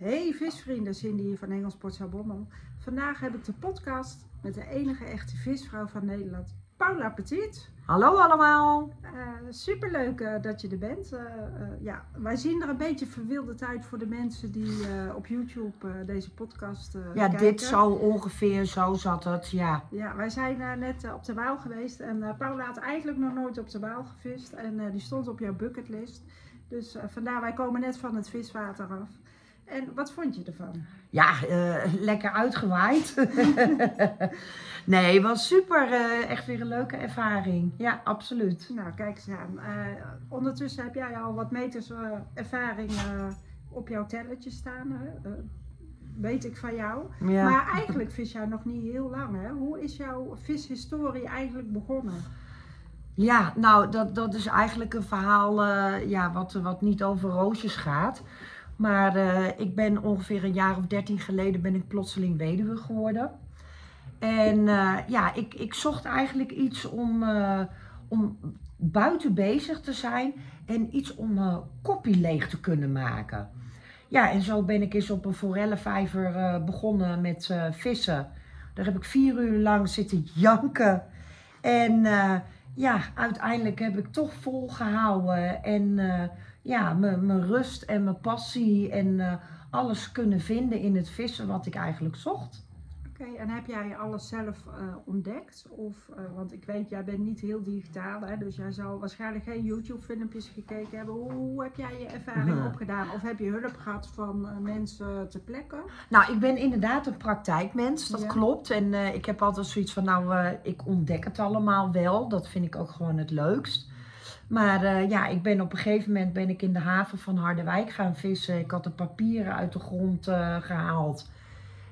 Hey visvrienden, Cindy hier van Engelsport Bommel. Vandaag heb ik de podcast met de enige echte visvrouw van Nederland, Paula Petit. Hallo allemaal. Uh, superleuk uh, dat je er bent. Uh, ja, wij zien er een beetje verwilderd uit voor de mensen die op YouTube deze podcast Ja, kijken. dit zo ongeveer, zo zat het, ja. Ja, wij zijn net op de Waal geweest en Paula had eigenlijk nog nooit op de Waal gevist. En die stond op jouw bucketlist. Dus vandaar, wij komen net van het viswater af. En wat vond je ervan? Ja, uh, lekker uitgewaaid. nee, was super. Uh, echt weer een leuke ervaring. Ja, absoluut. Nou, kijk eens aan. Uh, ondertussen heb jij al wat meters ervaring op jouw tellertje staan. Weet ik van jou. Ja. Maar eigenlijk vis jij nog niet heel lang. Hè? Hoe is jouw vishistorie eigenlijk begonnen? Ja, nou, dat, dat is eigenlijk een verhaal ja, wat, wat niet over roosjes gaat. Maar uh, ik ben ongeveer een jaar of dertien geleden ben ik plotseling weduwe geworden. En uh, ja, ik, ik zocht eigenlijk iets om, uh, om buiten bezig te zijn en iets om koppie leeg te kunnen maken. Ja, en zo ben ik eens op een forellenvijver begonnen met vissen. Daar heb ik vier uur lang zitten janken. En ja, uiteindelijk heb ik toch volgehouden en ja, mijn rust en mijn passie en uh, alles kunnen vinden in het vissen wat ik eigenlijk zocht. Oké, en heb jij alles zelf uh, ontdekt? Of, uh, want ik weet, jij bent niet heel digitaal, hè, dus jij zal waarschijnlijk geen YouTube-filmpjes gekeken hebben. Hoe, hoe, heb jij je ervaring opgedaan? Of heb je hulp gehad van mensen ter plekke? Nou, ik ben inderdaad een praktijkmens, dat Ja. klopt. En ik heb altijd zoiets van, nou, ik ontdek het allemaal wel. Dat vind ik ook gewoon het leukst. Maar uh, ja, ik ben op een gegeven moment ben ik in de haven van Harderwijk gaan vissen. Ik had de papieren uit de grond uh, gehaald.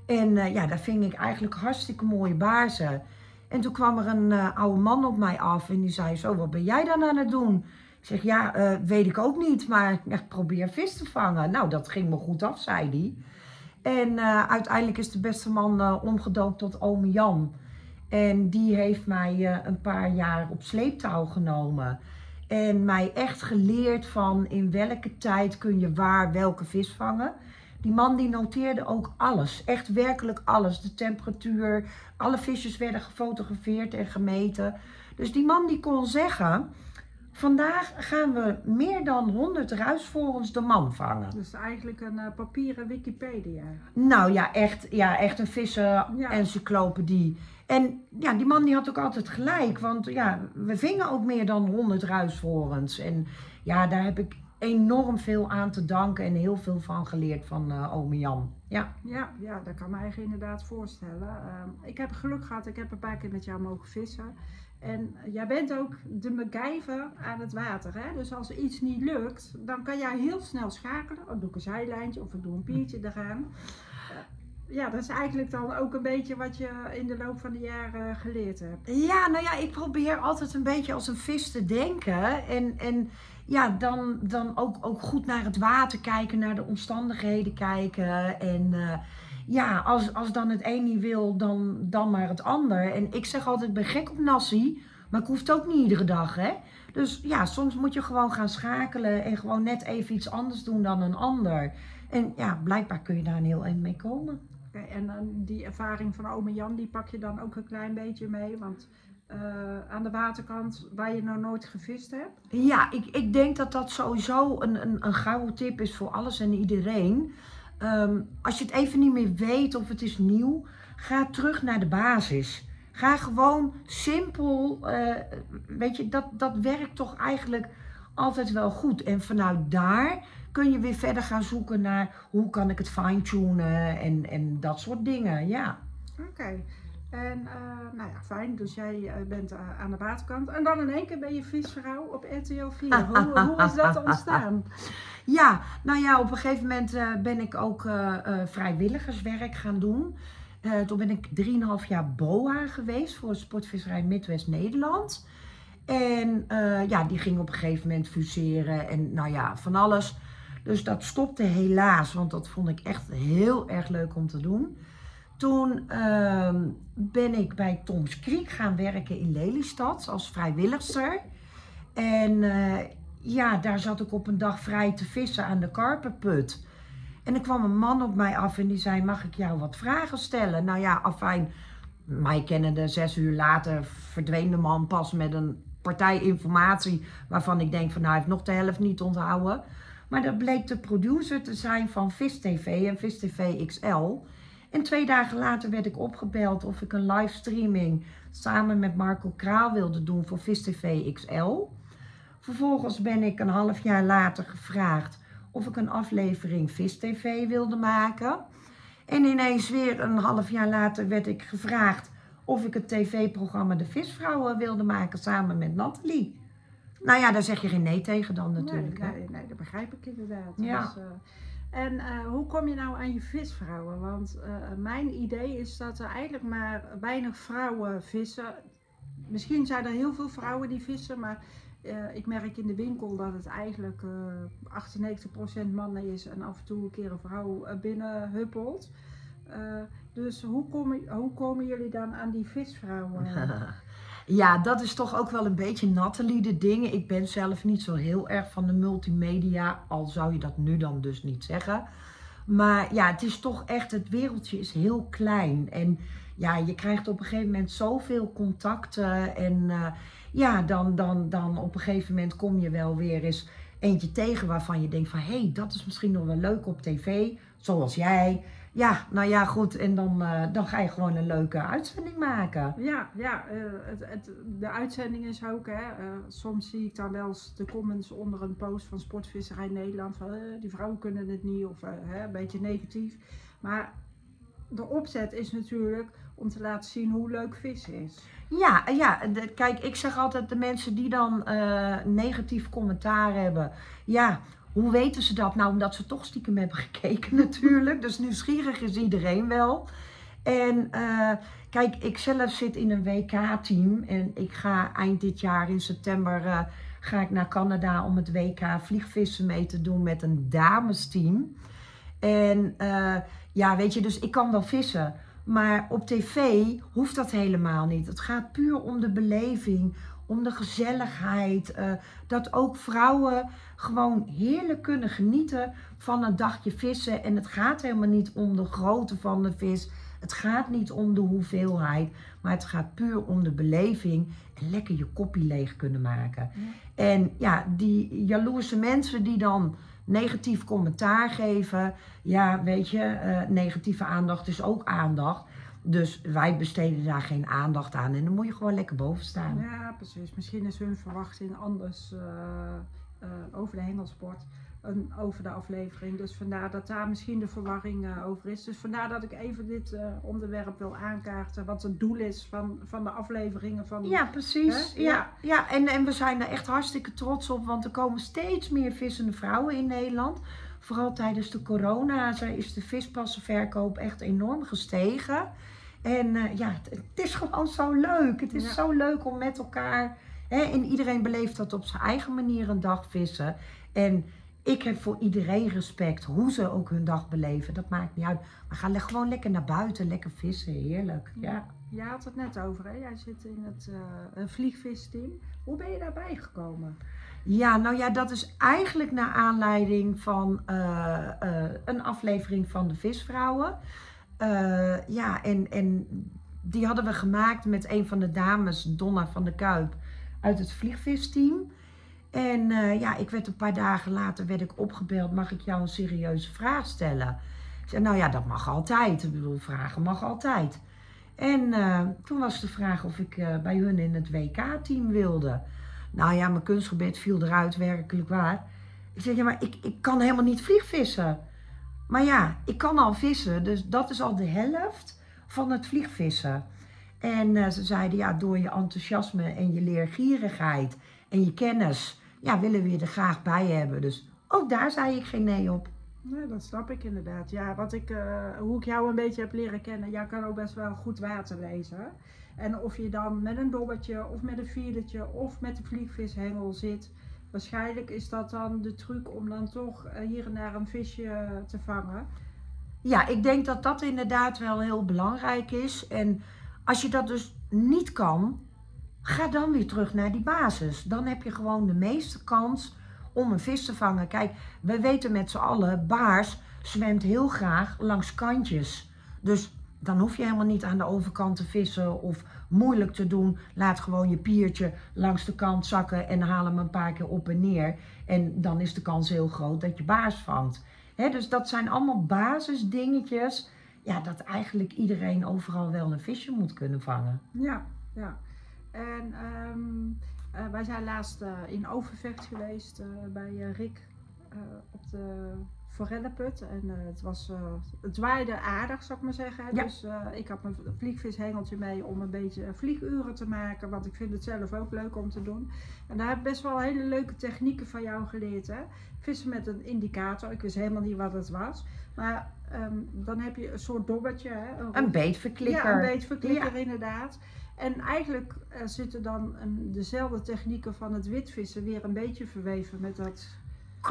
En uh, ja, daar ving ik eigenlijk hartstikke mooie baarzen. En toen kwam er een oude man op mij af en die zei zo, wat ben jij dan aan het doen? Ik zeg, ja, weet ik ook niet, maar ik probeer vis te vangen. Nou, dat ging me goed af, zei hij. En uiteindelijk is de beste man omgedoopt tot oom Jan. En die heeft mij een paar jaar op sleeptouw genomen. En mij echt geleerd van in welke tijd kun je waar welke vis vangen. Die man die noteerde ook alles, echt werkelijk alles. De temperatuur, alle visjes werden gefotografeerd en gemeten. Dus die man die kon zeggen, vandaag gaan we meer dan 100 ruisvorens de man vangen. Dus eigenlijk een uh, papieren Wikipedia. Nou ja, echt, ja, echt een vissen-encyclopedie. En ja, die man die had ook altijd gelijk. Want ja, we vingen ook meer dan 100 ruisvorens. En ja, daar heb ik enorm veel aan te danken en heel veel van geleerd van uh, ome Jan. Ja. Ja, ja, dat kan me eigenlijk inderdaad voorstellen. Uh, ik heb geluk gehad, ik heb een paar keer met jou mogen vissen. En jij bent ook de MacGyver aan het water. Hè? Dus als iets niet lukt, dan kan jij heel snel schakelen. Of doe ik een zijlijntje of ik doe een piertje eraan. Ja, dat is eigenlijk dan ook een beetje wat je in de loop van de jaren geleerd hebt. Ja, nou ja, ik probeer altijd een beetje als een vis te denken. En, en ja, dan, dan ook, ook goed naar het water kijken, naar de omstandigheden kijken. En uh, ja, als, als dan het een niet wil, dan, dan maar het ander. En ik zeg altijd, ik ben gek op nasi, maar ik hoef het ook niet iedere dag, hè. Dus ja, soms moet je gewoon gaan schakelen en gewoon net even iets anders doen dan een ander. En ja, blijkbaar kun je daar een heel eind mee komen. Okay, en uh, die ervaring van ome Jan, die pak je dan ook een klein beetje mee, want... Uh, aan de waterkant waar je nog nooit gevist hebt? Ja, ik, ik denk dat dat sowieso een, een, een gouden tip is voor alles en iedereen. Um, als je het even niet meer weet of het is nieuw, ga terug naar de basis. Ga gewoon simpel, uh, weet je, dat, dat werkt toch eigenlijk altijd wel goed. En vanuit daar kun je weer verder gaan zoeken naar hoe kan ik het fine-tunen en, en dat soort dingen, ja. Oké. En uh, nou ja, fijn, dus jij uh, bent uh, aan de waterkant. En dan in één keer ben je visvrouw op RTL 4. hoe, hoe is dat ontstaan? Ja, nou ja, op een gegeven moment ben ik ook vrijwilligerswerk gaan doen. toen ben ik 3,5 jaar BOA geweest voor Sportvisserij Midwest Nederland. En ja, die ging op een gegeven moment fuseren en nou ja, van alles. Dus dat stopte helaas, want dat vond ik echt heel erg leuk om te doen. Toen uh, ben ik bij Toms Creek gaan werken in Lelystad als vrijwilligster. En uh, ja, daar zat ik op een dag vrij te vissen aan de karperput. En er kwam een man op mij af en die zei: Mag ik jou wat vragen stellen? Nou ja, afijn. Mij kennende, zes uur later verdween de man pas met een partij informatie. waarvan ik denk: van nou, hij heeft nog de helft niet onthouden. Maar dat bleek de producer te zijn van Vis TV en Vis TV XL. En twee dagen later werd ik opgebeld of ik een livestreaming samen met Marco Kraal wilde doen voor Vis TV XL. Vervolgens ben ik een half jaar later gevraagd of ik een aflevering Vis TV wilde maken. En ineens weer een half jaar later werd ik gevraagd of ik het tv-programma De Visvrouwen wilde maken samen met Nathalie. Nou ja, daar zeg je geen nee tegen dan natuurlijk. Nee, nee, nee dat begrijp ik inderdaad. Ja. Dus, uh, en uh, hoe kom je nou aan je visvrouwen? Want uh, mijn idee is dat er eigenlijk maar weinig vrouwen vissen. Misschien zijn er heel veel vrouwen die vissen, maar ik merk in de winkel dat het eigenlijk 98% mannen is en af en toe een keer een vrouw binnen huppelt. dus hoe komen, hoe komen jullie dan aan die visvrouwen? Ja, dat is toch ook wel een beetje Nathalie de dingen. Ik ben zelf niet zo heel erg van de multimedia, al zou je dat nu dan dus niet zeggen. Maar ja, het is toch echt, het wereldje is heel klein. En ja, je krijgt op een gegeven moment zoveel contacten. En uh, ja, dan, dan, dan op een gegeven moment kom je wel weer eens eentje tegen waarvan je denkt van... hé, hey, dat is misschien nog wel leuk op tv, zoals jij. Ja, nou ja, goed. En dan, uh, dan ga je gewoon een leuke uitzending maken. Ja, ja uh, het, het, de uitzending is ook, hè. Uh, soms zie ik dan wel eens de comments onder een post van Sportvisserij Nederland. Van die vrouwen kunnen het niet of hè, een beetje negatief. Maar de opzet is natuurlijk om te laten zien hoe leuk vis is. Ja, ja de, kijk, ik zeg altijd de mensen die dan negatief commentaar hebben. Ja, hoe weten ze dat? Nou, omdat ze toch stiekem hebben gekeken natuurlijk. Dus nieuwsgierig is iedereen wel. En uh, kijk, ik zelf zit in een WK-team. En ik ga eind dit jaar in september uh, ga ik naar Canada om het WK vliegvissen mee te doen met een damesteam. En uh, ja, weet je, dus ik kan wel vissen. Maar op tv hoeft dat helemaal niet. Het gaat puur om de beleving, om de gezelligheid. Uh, dat ook vrouwen gewoon heerlijk kunnen genieten van een dagje vissen. En het gaat helemaal niet om de grootte van de vis. Het gaat niet om de hoeveelheid. Maar het gaat puur om de beleving. En lekker je koppie leeg kunnen maken. Ja. En ja, die jaloerse mensen die dan negatief commentaar geven. Ja, weet je, uh, negatieve aandacht is ook aandacht. Dus wij besteden daar geen aandacht aan. En dan moet je gewoon lekker boven staan. Ja, precies. Misschien is hun verwachting anders uh, uh, over de hengelsport. En over de aflevering. Dus vandaar dat daar misschien de verwarring uh, over is. Dus vandaar dat ik even dit onderwerp wil aankaarten. Wat het doel is van, van de afleveringen. Van, ja, precies. Ja, ja. ja. En, en we zijn er echt hartstikke trots op. Want er komen steeds meer vissende vrouwen in Nederland. Vooral tijdens de corona is de vispassenverkoop echt enorm gestegen. En uh, ja, het, het, is gewoon zo leuk. Het is ja. zo leuk om met elkaar. Hè, en iedereen beleeft dat op zijn eigen manier een dag vissen. En ik heb voor iedereen respect, hoe ze ook hun dag beleven. Dat maakt niet uit. Maar ga gewoon lekker naar buiten, lekker vissen. Heerlijk. Ja. Je had het net over, hè? Jij zit in het uh, vliegvisteam. Hoe ben je daarbij gekomen? Ja, nou ja, dat is eigenlijk naar aanleiding van uh, uh, een aflevering van de Visvrouwen. Uh, ja, en, en die hadden we gemaakt met een van de dames, Donna van de Kuip, uit het vliegvisteam. En uh, ja, ik werd een paar dagen later werd ik opgebeld, mag ik jou een serieuze vraag stellen? Ik zei, nou ja, dat mag altijd. Ik bedoel, vragen mag altijd. En uh, toen was de vraag of ik bij hun in het WK-team wilde. Nou ja, mijn kunstgebed viel eruit, werkelijk waar. Ik zei, ja, maar ik, ik kan helemaal niet vliegvissen. Maar ja, ik kan al vissen, dus dat is al de helft van het vliegvissen. En uh, ze zeiden, ja, door je enthousiasme en je leergierigheid en je kennis, ja, willen we je er graag bij hebben. Dus ook daar zei ik geen nee op. Dat snap ik inderdaad. Ja, wat ik, uh, hoe ik jou een beetje heb leren kennen, jij kan ook best wel goed water lezen. En of je dan met een dobbertje of met een fieletje of met de vliegvishengel zit, waarschijnlijk is dat dan de truc om dan toch hier en daar een visje te vangen. Ja, ik denk dat dat inderdaad wel heel belangrijk is. En als je dat dus niet kan, ga dan weer terug naar die basis. Dan heb je gewoon de meeste kans om een vis te vangen. Kijk, we weten met z'n allen, baars zwemt heel graag langs kantjes. Dus dan hoef je helemaal niet aan de overkant te vissen of moeilijk te doen. Laat gewoon je piertje langs de kant zakken en haal hem een paar keer op en neer. En dan is de kans heel groot dat je baas vangt. Hè, dus dat zijn allemaal basisdingetjes. Ja, dat eigenlijk iedereen overal wel een visje moet kunnen vangen. Ja, ja. En ehm, eh, wij zijn laatst eh, in Overvecht geweest eh, bij Rick op de Forellenput. En eh, het, was, eh, het waaide aardig, zou ik maar zeggen. Ja. Dus eh, ik had mijn vliegvishengeltje mee om een beetje vlieguren te maken. Want ik vind het zelf ook leuk om te doen. En daar heb ik best wel hele leuke technieken van jou geleerd. Hè? Vissen met een indicator. Ik wist helemaal niet wat het was. Maar ehm, dan heb je een soort dobbertje. Hè? Een beetverklikker. Ja, een beetverklikker inderdaad. En eigenlijk zitten dan een, dezelfde technieken van het witvissen weer een beetje verweven met dat.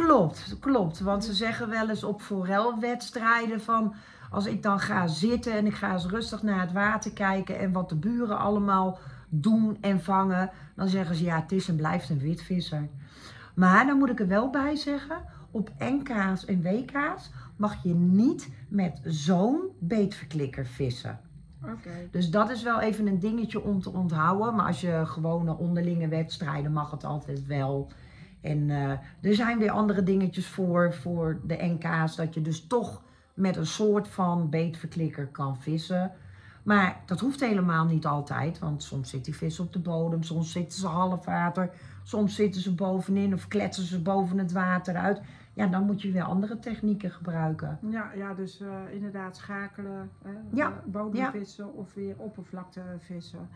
Klopt, klopt. Want ze zeggen wel eens op forelwedstrijden van... als ik dan ga zitten en ik ga eens rustig naar het water kijken... en wat de buren allemaal doen en vangen... dan zeggen ze ja, het is en blijft een witvisser. Maar dan moet ik er wel bij zeggen... op NK's en WK's mag je niet met zo'n beetverklikker vissen. Dus dat is wel even een dingetje om te onthouden. Maar als je gewone onderlinge wedstrijden mag het altijd wel. En eh, er zijn weer andere dingetjes voor, voor de NK's. Dat je dus toch met een soort van beetverklikker kan vissen. Maar dat hoeft helemaal niet altijd. Want soms zit die vis op de bodem. Soms zitten ze half water. Soms zitten ze bovenin of kletsen ze boven het water uit. Ja, dan moet je weer andere technieken gebruiken. Ja, ja, dus eh, inderdaad schakelen, Ja, eh, bodemvissen of weer oppervlaktevissen.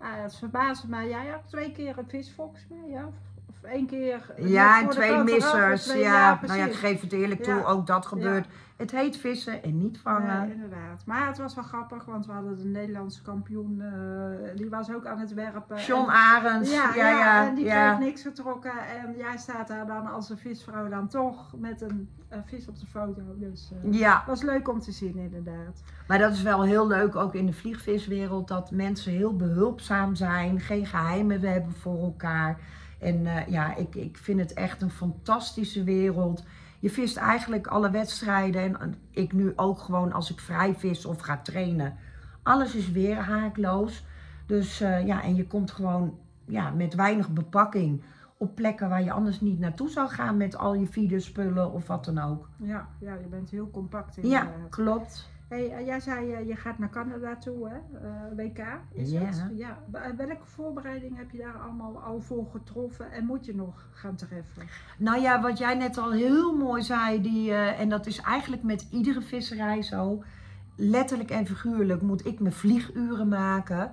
Nou, het verbaasde mij. Jij had twee keer een vis volgens mij, ja? Één keer. net Ja, en twee missers. twee- ja, nou ja, ik geef het eerlijk toe, Ja. ook dat gebeurt. Het heet vissen en niet vangen. Nee, inderdaad. Maar het was wel grappig, want we hadden de Nederlandse kampioen, eh, die was ook aan het werpen. John En- Arends, ja, ja, ja, en die kreeg niks getrokken. En jij staat daar dan als een visvrouw dan toch met een, eh, vis op de foto. Dus eh Ja, was leuk om te zien inderdaad. maar dat is wel heel leuk ook in de vliegviswereld dat mensen heel behulpzaam zijn, geen geheimen hebben voor elkaar. En eh, ja, ik, ik vind het echt een fantastische wereld. Je vist eigenlijk alle wedstrijden en ik nu ook gewoon als ik vrij vis of ga trainen. Alles is weer haakloos. Dus eh, ja, en je komt gewoon ja, met weinig bepakking op plekken waar je anders niet naartoe zou gaan met al je videospullen of wat dan ook. Ja, ja, je bent heel compact Ja, inderdaad. klopt. Hey, eh, jij zei uh, je gaat naar Canada toe, hè? Uh, WK is Ja. het? Ja. Welke voorbereiding heb je daar allemaal al voor getroffen en moet je nog gaan treffen? Nou ja, wat jij net al heel mooi zei, die, uh, en dat is eigenlijk met iedere visserij zo. Letterlijk en figuurlijk moet ik mijn vlieguren maken.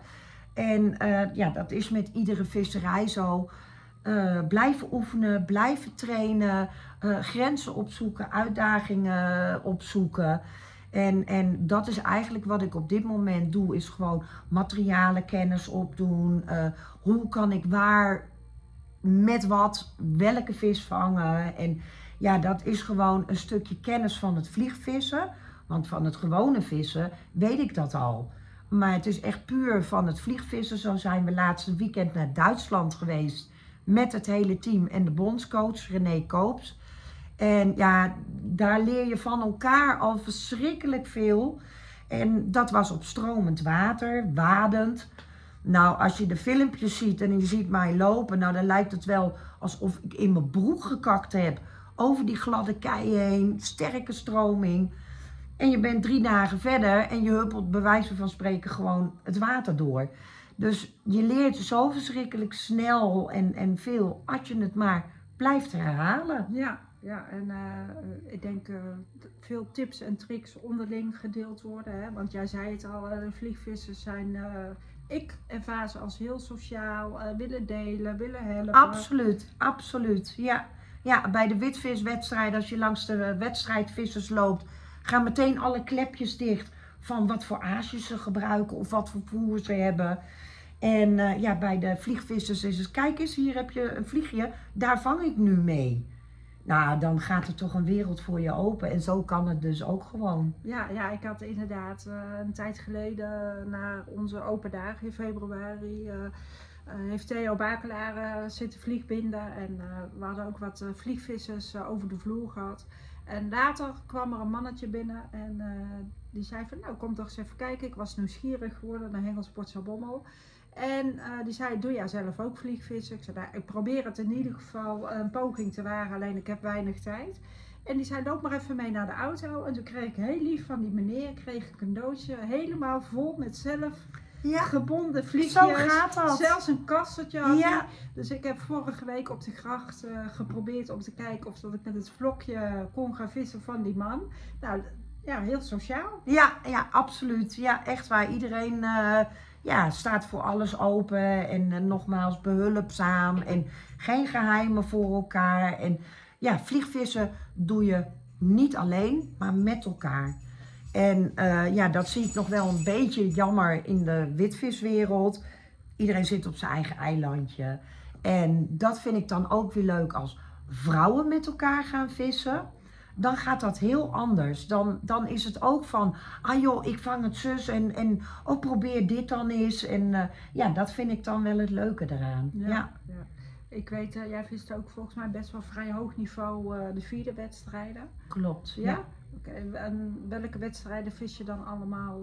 En uh, ja, dat is met iedere visserij zo. Uh, blijven oefenen, blijven trainen, uh, grenzen opzoeken, uitdagingen opzoeken. En, en dat is eigenlijk wat ik op dit moment doe, is gewoon materialenkennis opdoen. Uh, hoe kan ik waar, met wat, welke vis vangen. En ja, dat is gewoon een stukje kennis van het vliegvissen. Want van het gewone vissen weet ik dat al. Maar het is echt puur van het vliegvissen. Zo zijn we laatste weekend naar Duitsland geweest met het hele team en de bondscoach René Koops. En ja, daar leer je van elkaar al verschrikkelijk veel. En dat was op stromend water, wadend. Nou, als je de filmpjes ziet en je ziet mij lopen, nou dan lijkt het wel alsof ik in mijn broek gekakt heb. Over die gladde keien heen, sterke stroming. En je bent drie dagen verder en je huppelt bij wijze van spreken gewoon het water door. Dus je leert zo verschrikkelijk snel en, en veel als je het maar blijft herhalen. Ja, ja en uh, ik denk uh, veel tips en tricks onderling gedeeld worden. Hè? Want jij zei het al, vliegvissers zijn, ik ervaar ze als heel sociaal, willen delen, willen helpen. Absoluut, absoluut. Ja. ja, bij de witviswedstrijd, als je langs de wedstrijdvissers loopt, gaan meteen alle klepjes dicht van wat voor aasjes ze gebruiken of wat voor voer ze hebben. En ja, bij de vliegvissers is het, kijk eens, hier heb je een vliegje, daar vang ik nu mee. Nou, dan gaat er toch een wereld voor je open. En zo kan het dus ook gewoon. Ja, ja ik had inderdaad uh, een tijd geleden na onze open dagen in februari... Uh, heeft Theo Bakelaar zitten vliegbinden en we hadden ook wat vliegvissers over de vloer gehad. En later kwam er een mannetje binnen en eh, die zei van nou kom toch eens even kijken. Ik was nieuwsgierig geworden naar Hengelsport Bommel. En eh, die zei, doe jij zelf ook vliegvissen? Ik zei, nou, ik probeer het in ieder geval een poging te wagen, alleen ik heb weinig tijd. En die zei, loop maar even mee naar de auto. En toen kreeg ik heel lief van die meneer, kreeg ik een doosje helemaal vol met zelf Ja, gebonden vliegjes. zo gaat dat. Zelfs een kastetje had Ja. hij. Dus ik heb vorige week op de gracht eh, geprobeerd om te kijken of dat ik met het vlokje kon gaan vissen van die man. Nou, ja, heel sociaal. Ja, ja, absoluut. Ja, echt waar. Iedereen eh, ja, staat voor alles open en eh, nogmaals behulpzaam en geen geheimen voor elkaar. En ja, vliegvissen doe je niet alleen, maar met elkaar. En eh, ja, dat zie ik nog wel een beetje jammer in de witviswereld. Iedereen zit op zijn eigen eilandje. En dat vind ik dan ook weer leuk als vrouwen met elkaar gaan vissen dan gaat dat heel anders. Dan, dan is het ook van, ah joh, ik vang het zus en, en oh, probeer dit dan eens. En eh, ja, dat vind ik dan wel het leuke eraan. Ja, ja. Ik weet, eh, jij vist ook volgens mij best wel vrij hoog niveau eh, de vierde wedstrijden. klopt. Ja? En welke wedstrijden vis je dan allemaal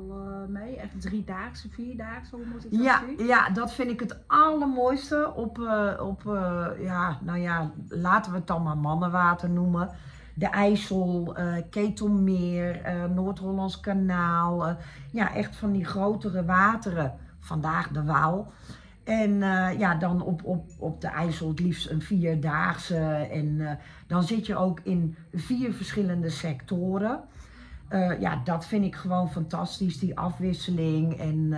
mee? Echt driedaagse, vierdaagse, hoe moet ik dat Ja, zien? ja, dat vind ik het allermooiste op, op ja, nou ja, laten we het dan maar mannenwater noemen. De IJssel, eh Ketelmeer, eh, Noord-Hollands kanaal. eh, ja, echt van die grotere wateren. Vandaag de Waal. En ja, dan op, op, op de IJssel het liefst een vierdaagse. En dan zit je ook in vier verschillende sectoren. Ja, dat vind ik gewoon fantastisch, die afwisseling. En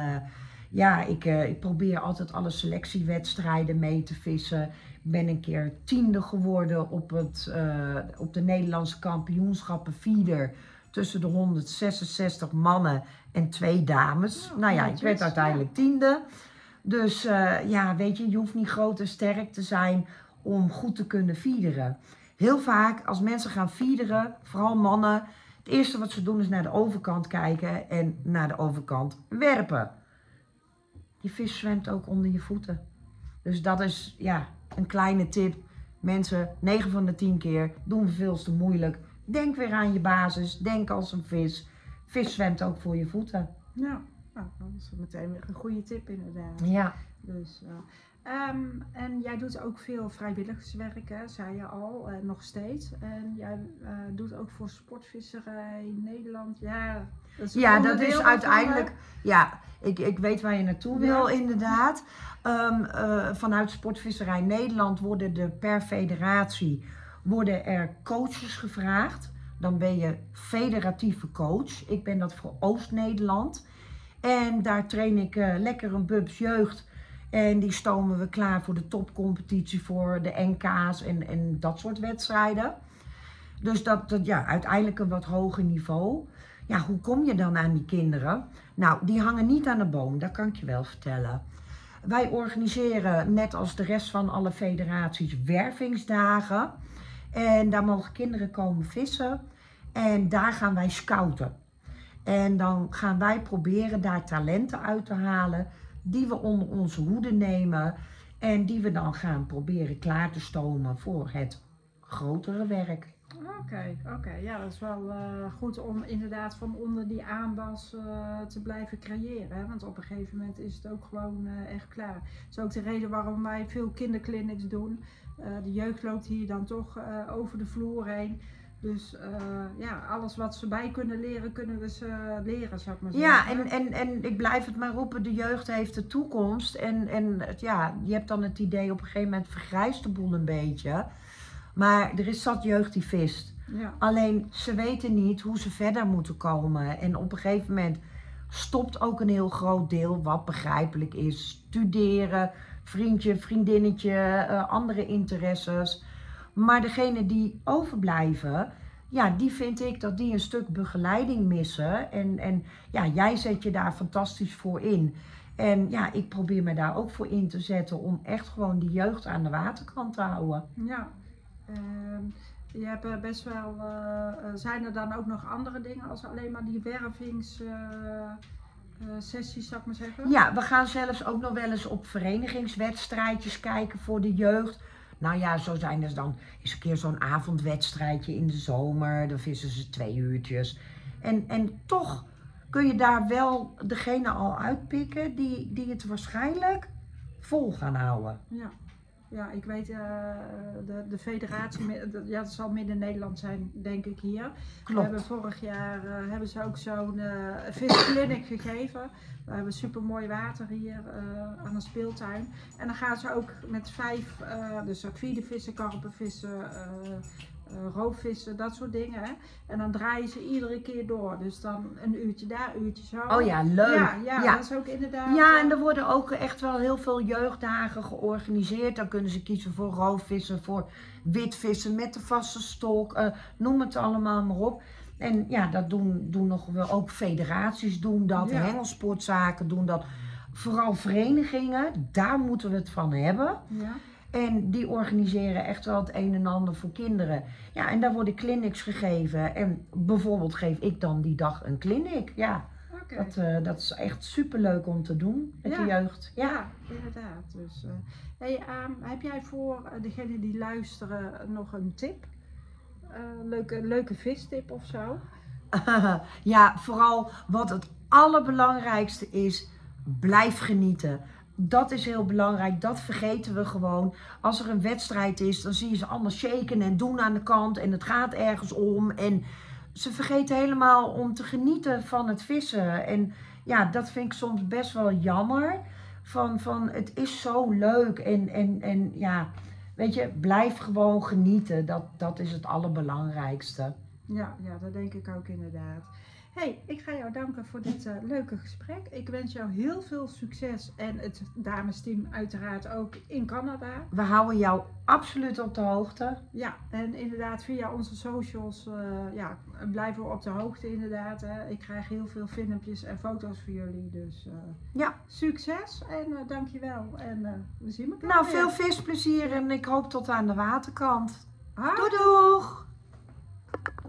ja, ik, ik probeer altijd alle selectiewedstrijden mee te vissen. Ik ben een keer tiende geworden op, het, eh, op de Nederlandse kampioenschappen feeder. Tussen de 166 mannen en twee dames. Oh, nou ja, ik werd uiteindelijk tiende. Dus eh, ja, weet je, je hoeft niet groot en sterk te zijn om goed te kunnen feederen. Heel vaak als mensen gaan feederen, vooral mannen, het eerste wat ze doen is naar de overkant kijken en naar de overkant werpen. Die vis zwemt ook onder je voeten. Dus dat is ja, een kleine tip. Mensen, 9 van de 10 keer doen we veel te moeilijk. Denk weer aan je basis. Denk als een vis. Vis zwemt ook voor je voeten. Ja, nou, dat is meteen weer een goede tip inderdaad. Ja, Dus, eh, ehm, en jij doet ook veel vrijwilligerswerk, hè, zei je al, en nog steeds. En jij eh, doet ook voor Sportvisserij Nederland. Ja, dat ja dat is uiteindelijk. Ja, ik, ik weet waar je naartoe wil, Ja. inderdaad. Ehm, eh, vanuit Sportvisserij Nederland worden er per federatie worden er coaches gevraagd. Dan ben je federatieve coach. Ik ben dat voor Oost-Nederland. En daar train ik eh, lekker een Bubs jeugd. En die stomen we klaar voor de topcompetitie, voor de NK's en, en dat soort wedstrijden. Dus dat, dat ja, uiteindelijk een wat hoger niveau. Hoe kom je dan aan die kinderen? Nou, die hangen niet aan de boom, dat kan ik je wel vertellen. Wij organiseren, net als de rest van alle federaties, wervingsdagen. En daar mogen kinderen komen vissen. En daar gaan wij scouten. En dan gaan wij proberen daar talenten uit te halen die we onder onze hoede nemen. En die we dan gaan proberen klaar te stomen voor het grotere werk. Oké, oké. Ja, dat is wel eh, goed om inderdaad van onder die aanwas eh, te blijven creëren. Hè? Want op een gegeven moment is het ook gewoon eh, echt klaar. Dat is ook de reden waarom wij veel kinderclinics doen. De jeugd loopt hier dan toch over de vloer heen. Dus ja, alles wat ze bij kunnen leren, kunnen we ze leren, zou ik maar Ja, zeggen. en, en, en ik blijf het maar roepen, de jeugd heeft de toekomst. En, en ja, je hebt dan het idee op een gegeven moment vergrijst de boel een beetje. Maar er is zat jeugd die vist. Ja, Alleen ze weten niet hoe ze verder moeten komen. En op een gegeven moment stopt ook een heel groot deel, wat begrijpelijk is. Studeren, vriendje, vriendinnetje, eh, andere interesses. Maar degene die overblijven, ja, die vind ik dat die een stuk begeleiding missen. En, en ja, jij zet je daar fantastisch voor in. En ja, ik probeer me daar ook voor in te zetten om echt gewoon die jeugd aan de waterkant te houden. ja. Ehm, je hebt eh, best wel. eh, eh, zijn er dan ook nog andere dingen als alleen maar die wervingssessies, zou ik maar zeggen? Ja, we gaan zelfs ook nog wel eens op verenigingswedstrijdjes kijken voor de jeugd. Nou ja, zo zijn er dan eens een keer zo'n avondwedstrijdje in de zomer. Dan vissen ze twee uurtjes. En, en toch kun je daar wel degene al uitpikken die, die het waarschijnlijk vol gaan houden. Ja, ja ik weet, uh, de, de federatie, ja, het zal Midden-Nederland zijn, denk ik hier. Klopt. We hebben vorig jaar uh, hebben ze ook zo'n uh, visclinic gegeven. We hebben super mooi water hier aan de speeltuin. En dan gaan ze ook met vijf, dus vissen, karpenvissen, uh, roofvissen, dat soort dingen. Hè? En dan draaien ze iedere keer door. Dus dan een uurtje daar, een uurtje zo. Oh ja, leuk. Ja, ja, ja. dat is ook inderdaad. Ja, en er worden ook echt wel heel veel jeugddagen georganiseerd. Dan kunnen ze kiezen voor roofvissen, voor witvissen met de vaste stok. Uh, noem het allemaal maar op. En ja, dat doen, doen nog wel ook federaties doen dat, ja. hengelsportzaken doen dat. Vooral verenigingen, daar moeten we het van hebben. Ja. En die organiseren echt wel het een en ander voor kinderen. Ja, en daar worden clinics gegeven. En bijvoorbeeld geef ik dan die dag een clinic. Ja, okay. dat, uh, dat is echt superleuk om te doen met ja. de jeugd. Ja, ja inderdaad. Dus, uh, hey, um, heb jij voor degenen die luisteren nog een tip? leuke, leuke vistip of zo? ja, vooral wat het allerbelangrijkste is, blijf genieten. Dat is heel belangrijk, dat vergeten we gewoon. Als er een wedstrijd is, dan zie je ze allemaal shaken en doen aan de kant en het gaat ergens om. En ze vergeten helemaal om te genieten van het vissen. En ja, dat vind ik soms best wel jammer. Van, van het is zo leuk en, en, en ja, weet je, blijf gewoon genieten. Dat, dat is het allerbelangrijkste. Ja, ja, dat denk ik ook inderdaad. Hey, ik ga jou danken voor dit uh, leuke gesprek. Ik wens jou heel veel succes en het damesteam uiteraard ook in Canada. We houden jou absoluut op de hoogte. Ja, en inderdaad via onze socials uh, ja, blijven we op de hoogte inderdaad. Hè. Ik krijg heel veel filmpjes en foto's voor jullie, dus uh, ja. succes en dankjewel. En we zien elkaar Nou, weer. veel visplezier en ik hoop tot aan de waterkant. Doei doeg!